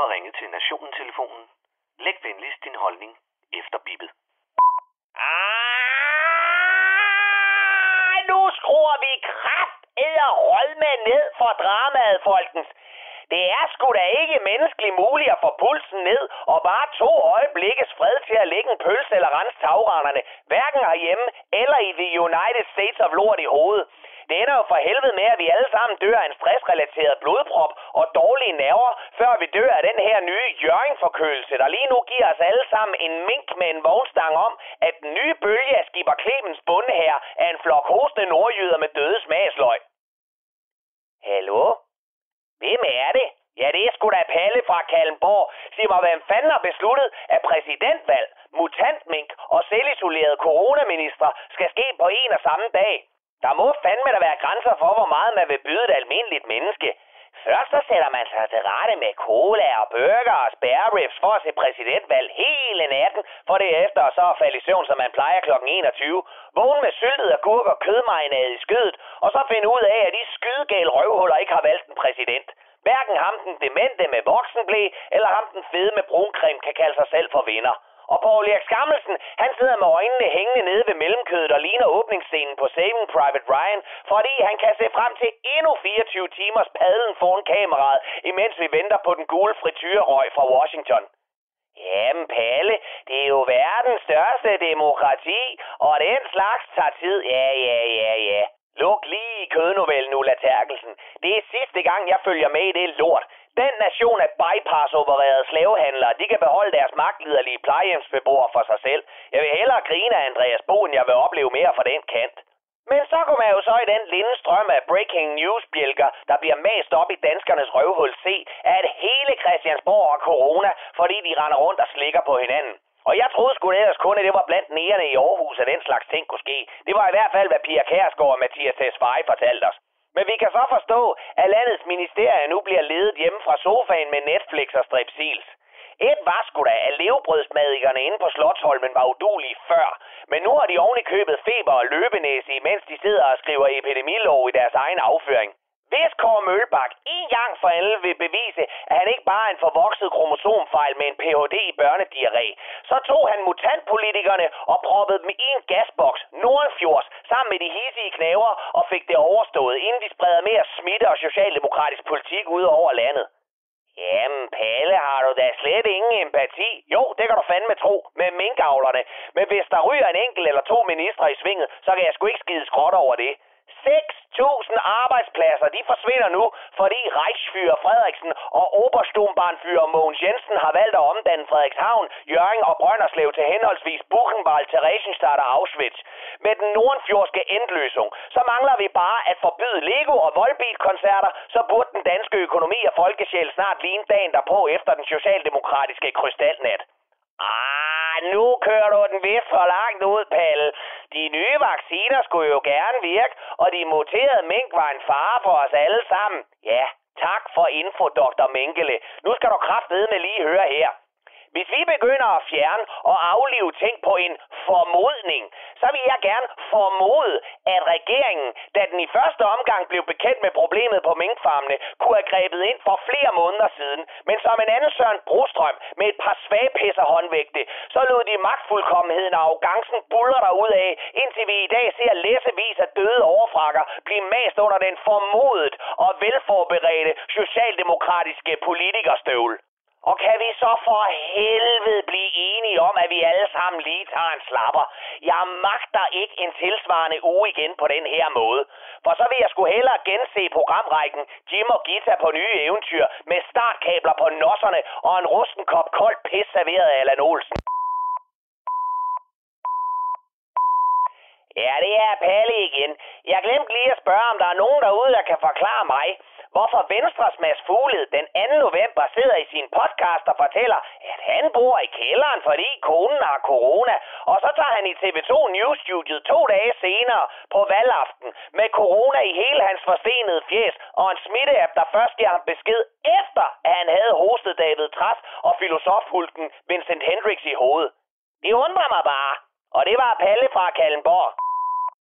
har ringet til Nationen-telefonen. Læg venligst din holdning efter bippet. Ah, nu skruer vi kraft og med ned for dramaet, folkens. Det er sgu da ikke menneskeligt muligt at få pulsen ned og bare to øjeblikkes fred til at lægge en pølse eller rense tagrenderne, hverken herhjemme eller i the United States of Lord i hovedet. For helvede med, at vi alle sammen dør af en stressrelateret blodprop og dårlige nerver, før vi dør af den her nye jørgenforkølelse, der lige nu giver os alle sammen en mink med en vognstang om, at den nye bølge af Skipper Clemens bunde her er en flok hostende nordjyder med døde smagsløg. Hallo? Hvem er det? Ja, det er sgu da Palle fra Kalmborg. Sig mig, hvem fanden har besluttet, at præsidentvalg, mutantmink og selvisolerede coronaminister skal ske på en og samme dag? Der må fandme der være grænser for, hvor meget man vil byde et almindeligt menneske. Først så sætter man sig til rette med cola og burger og spare ribs for at se præsidentvalg hele natten, for derefter så at falde i søvn, som man plejer kl. 21. Vågne med syltet agurk og kødmarinade i skødet, og så finde ud af, at de skydegale røvhuller ikke har valgt en præsident. Hverken ham den demente med voksenblæ, eller ham den fede med bruncreme kan kalde sig selv for vinder. Og Paul Erik Skammelsen, han sidder med øjnene hængende nede ved mellemkødet og ligner åbningsscenen på Saving Private Ryan, fordi han kan se frem til endnu 24 timers padlen foran kameraet, imens vi venter på den gule frityrerøg fra Washington. Jamen, Palle, det er jo verdens største demokrati, og den slags tager tid. Ja, ja, ja, ja. Luk lige i kødnovellen, Ulla Terkelsen. Det er sidste gang, jeg følger med i det lort. Den nation af bypass-opererede slavehandlere, de kan beholde deres magtliderlige plejehjemsbeboere for sig selv. Jeg vil hellere grine af Andreas Bo, end jeg vil opleve mere fra den kant. Men så kommer man jo så i den lille strøm af breaking news-bjælker, der bliver mast op i danskernes røvhul se, at hele Christiansborg og corona, fordi de render rundt og slikker på hinanden. Og jeg troede sgu ellers kun, at det var blandt nærerne i Aarhus, at den slags ting kunne ske. Det var i hvert fald, hvad Pia Kærsgaard og Mathias Tesfaye fortalte os. Men vi kan så forstå, at landets ministerier nu bliver ledet hjemme fra sofaen med Netflix og Strepsils. Et var sgu da, at levebrødsmadikerne inde på Slottholmen var udulige før. Men nu har de oven købet feber og løbenæse, mens de sidder og skriver epidemilov i deres egen afføring. Hvis Kåre Mølbak for alle vil bevise, at han ikke bare er en forvokset kromosomfejl med en Ph.D. i børnediarré, så tog han mutantpolitikerne og proppede dem i en gasboks, Nordfjords, sammen med de hissige knæver og fik det overstået, inden de spreder mere smitte og socialdemokratisk politik ud over landet. Jamen, Palle, har du da slet ingen empati? Jo, det kan du fandme tro, med minkavlerne. Men hvis der ryger en enkelt eller to ministre i svinget, så kan jeg sgu ikke skide skråt over det. 1000 arbejdspladser, de forsvinder nu, fordi Reichsfyrer Frederiksen og Oberstumbarnfyrer Mogens Jensen har valgt at omdanne Frederikshavn, Jørgen og Brønderslev til henholdsvis Buchenwald, Theresienstadt og Auschwitz. Med den nordenfjordske endløsning, så mangler vi bare at forbyde Lego og voldbilkoncerter, så burde den danske økonomi og folkesjæl snart ligne dagen derpå efter den socialdemokratiske krystalnat. Ah, nu kører du den vist for langt ud, Palle. De nye vacciner skulle jo gerne virke, og de muterede mink var en fare for os alle sammen. Ja, tak for info, Dr. Mengele. Nu skal du kraftedeme lige høre her. Hvis vi begynder at fjerne og aflive ting på en formodning, så vil jeg gerne formode, at regeringen, da den i første omgang blev bekendt med problemet på minkfarmene, kunne have grebet ind for flere måneder siden. Men som en anden Søren Brostrøm med et par svagpisser håndvægte, så lod de magtfuldkommenheden og arrogancen buller der ud af, indtil vi i dag ser læsevis af døde overfrakker blive mast under den formodet og velforberedte socialdemokratiske politikerstøvle. Og kan vi så for helvede blive enige om, at vi alle sammen lige tager en slapper? Jeg magter ikke en tilsvarende uge igen på den her måde. For så vil jeg sgu hellere gense programrækken Jim og Gita på nye eventyr med startkabler på nosserne og en rusten kop koldt pis serveret af Allan Olsen. Ja, det er Palle igen. Jeg glemte lige at spørge, om der er nogen derude, der kan forklare mig, hvorfor Venstres Mads Fugled den 2. november sidder i sin podcast og fortæller, at han bor i kælderen, fordi konen har corona. Og så tager han i TV2 News-studiet to dage senere på valgaften med corona i hele hans forstenede fjes og en smitteapp, der først giver ham besked efter, at han havde hostet David Træs og filosofhulken Vincent Hendricks i hovedet. Det undrer mig bare. Og det var Palle fra Kallenborg.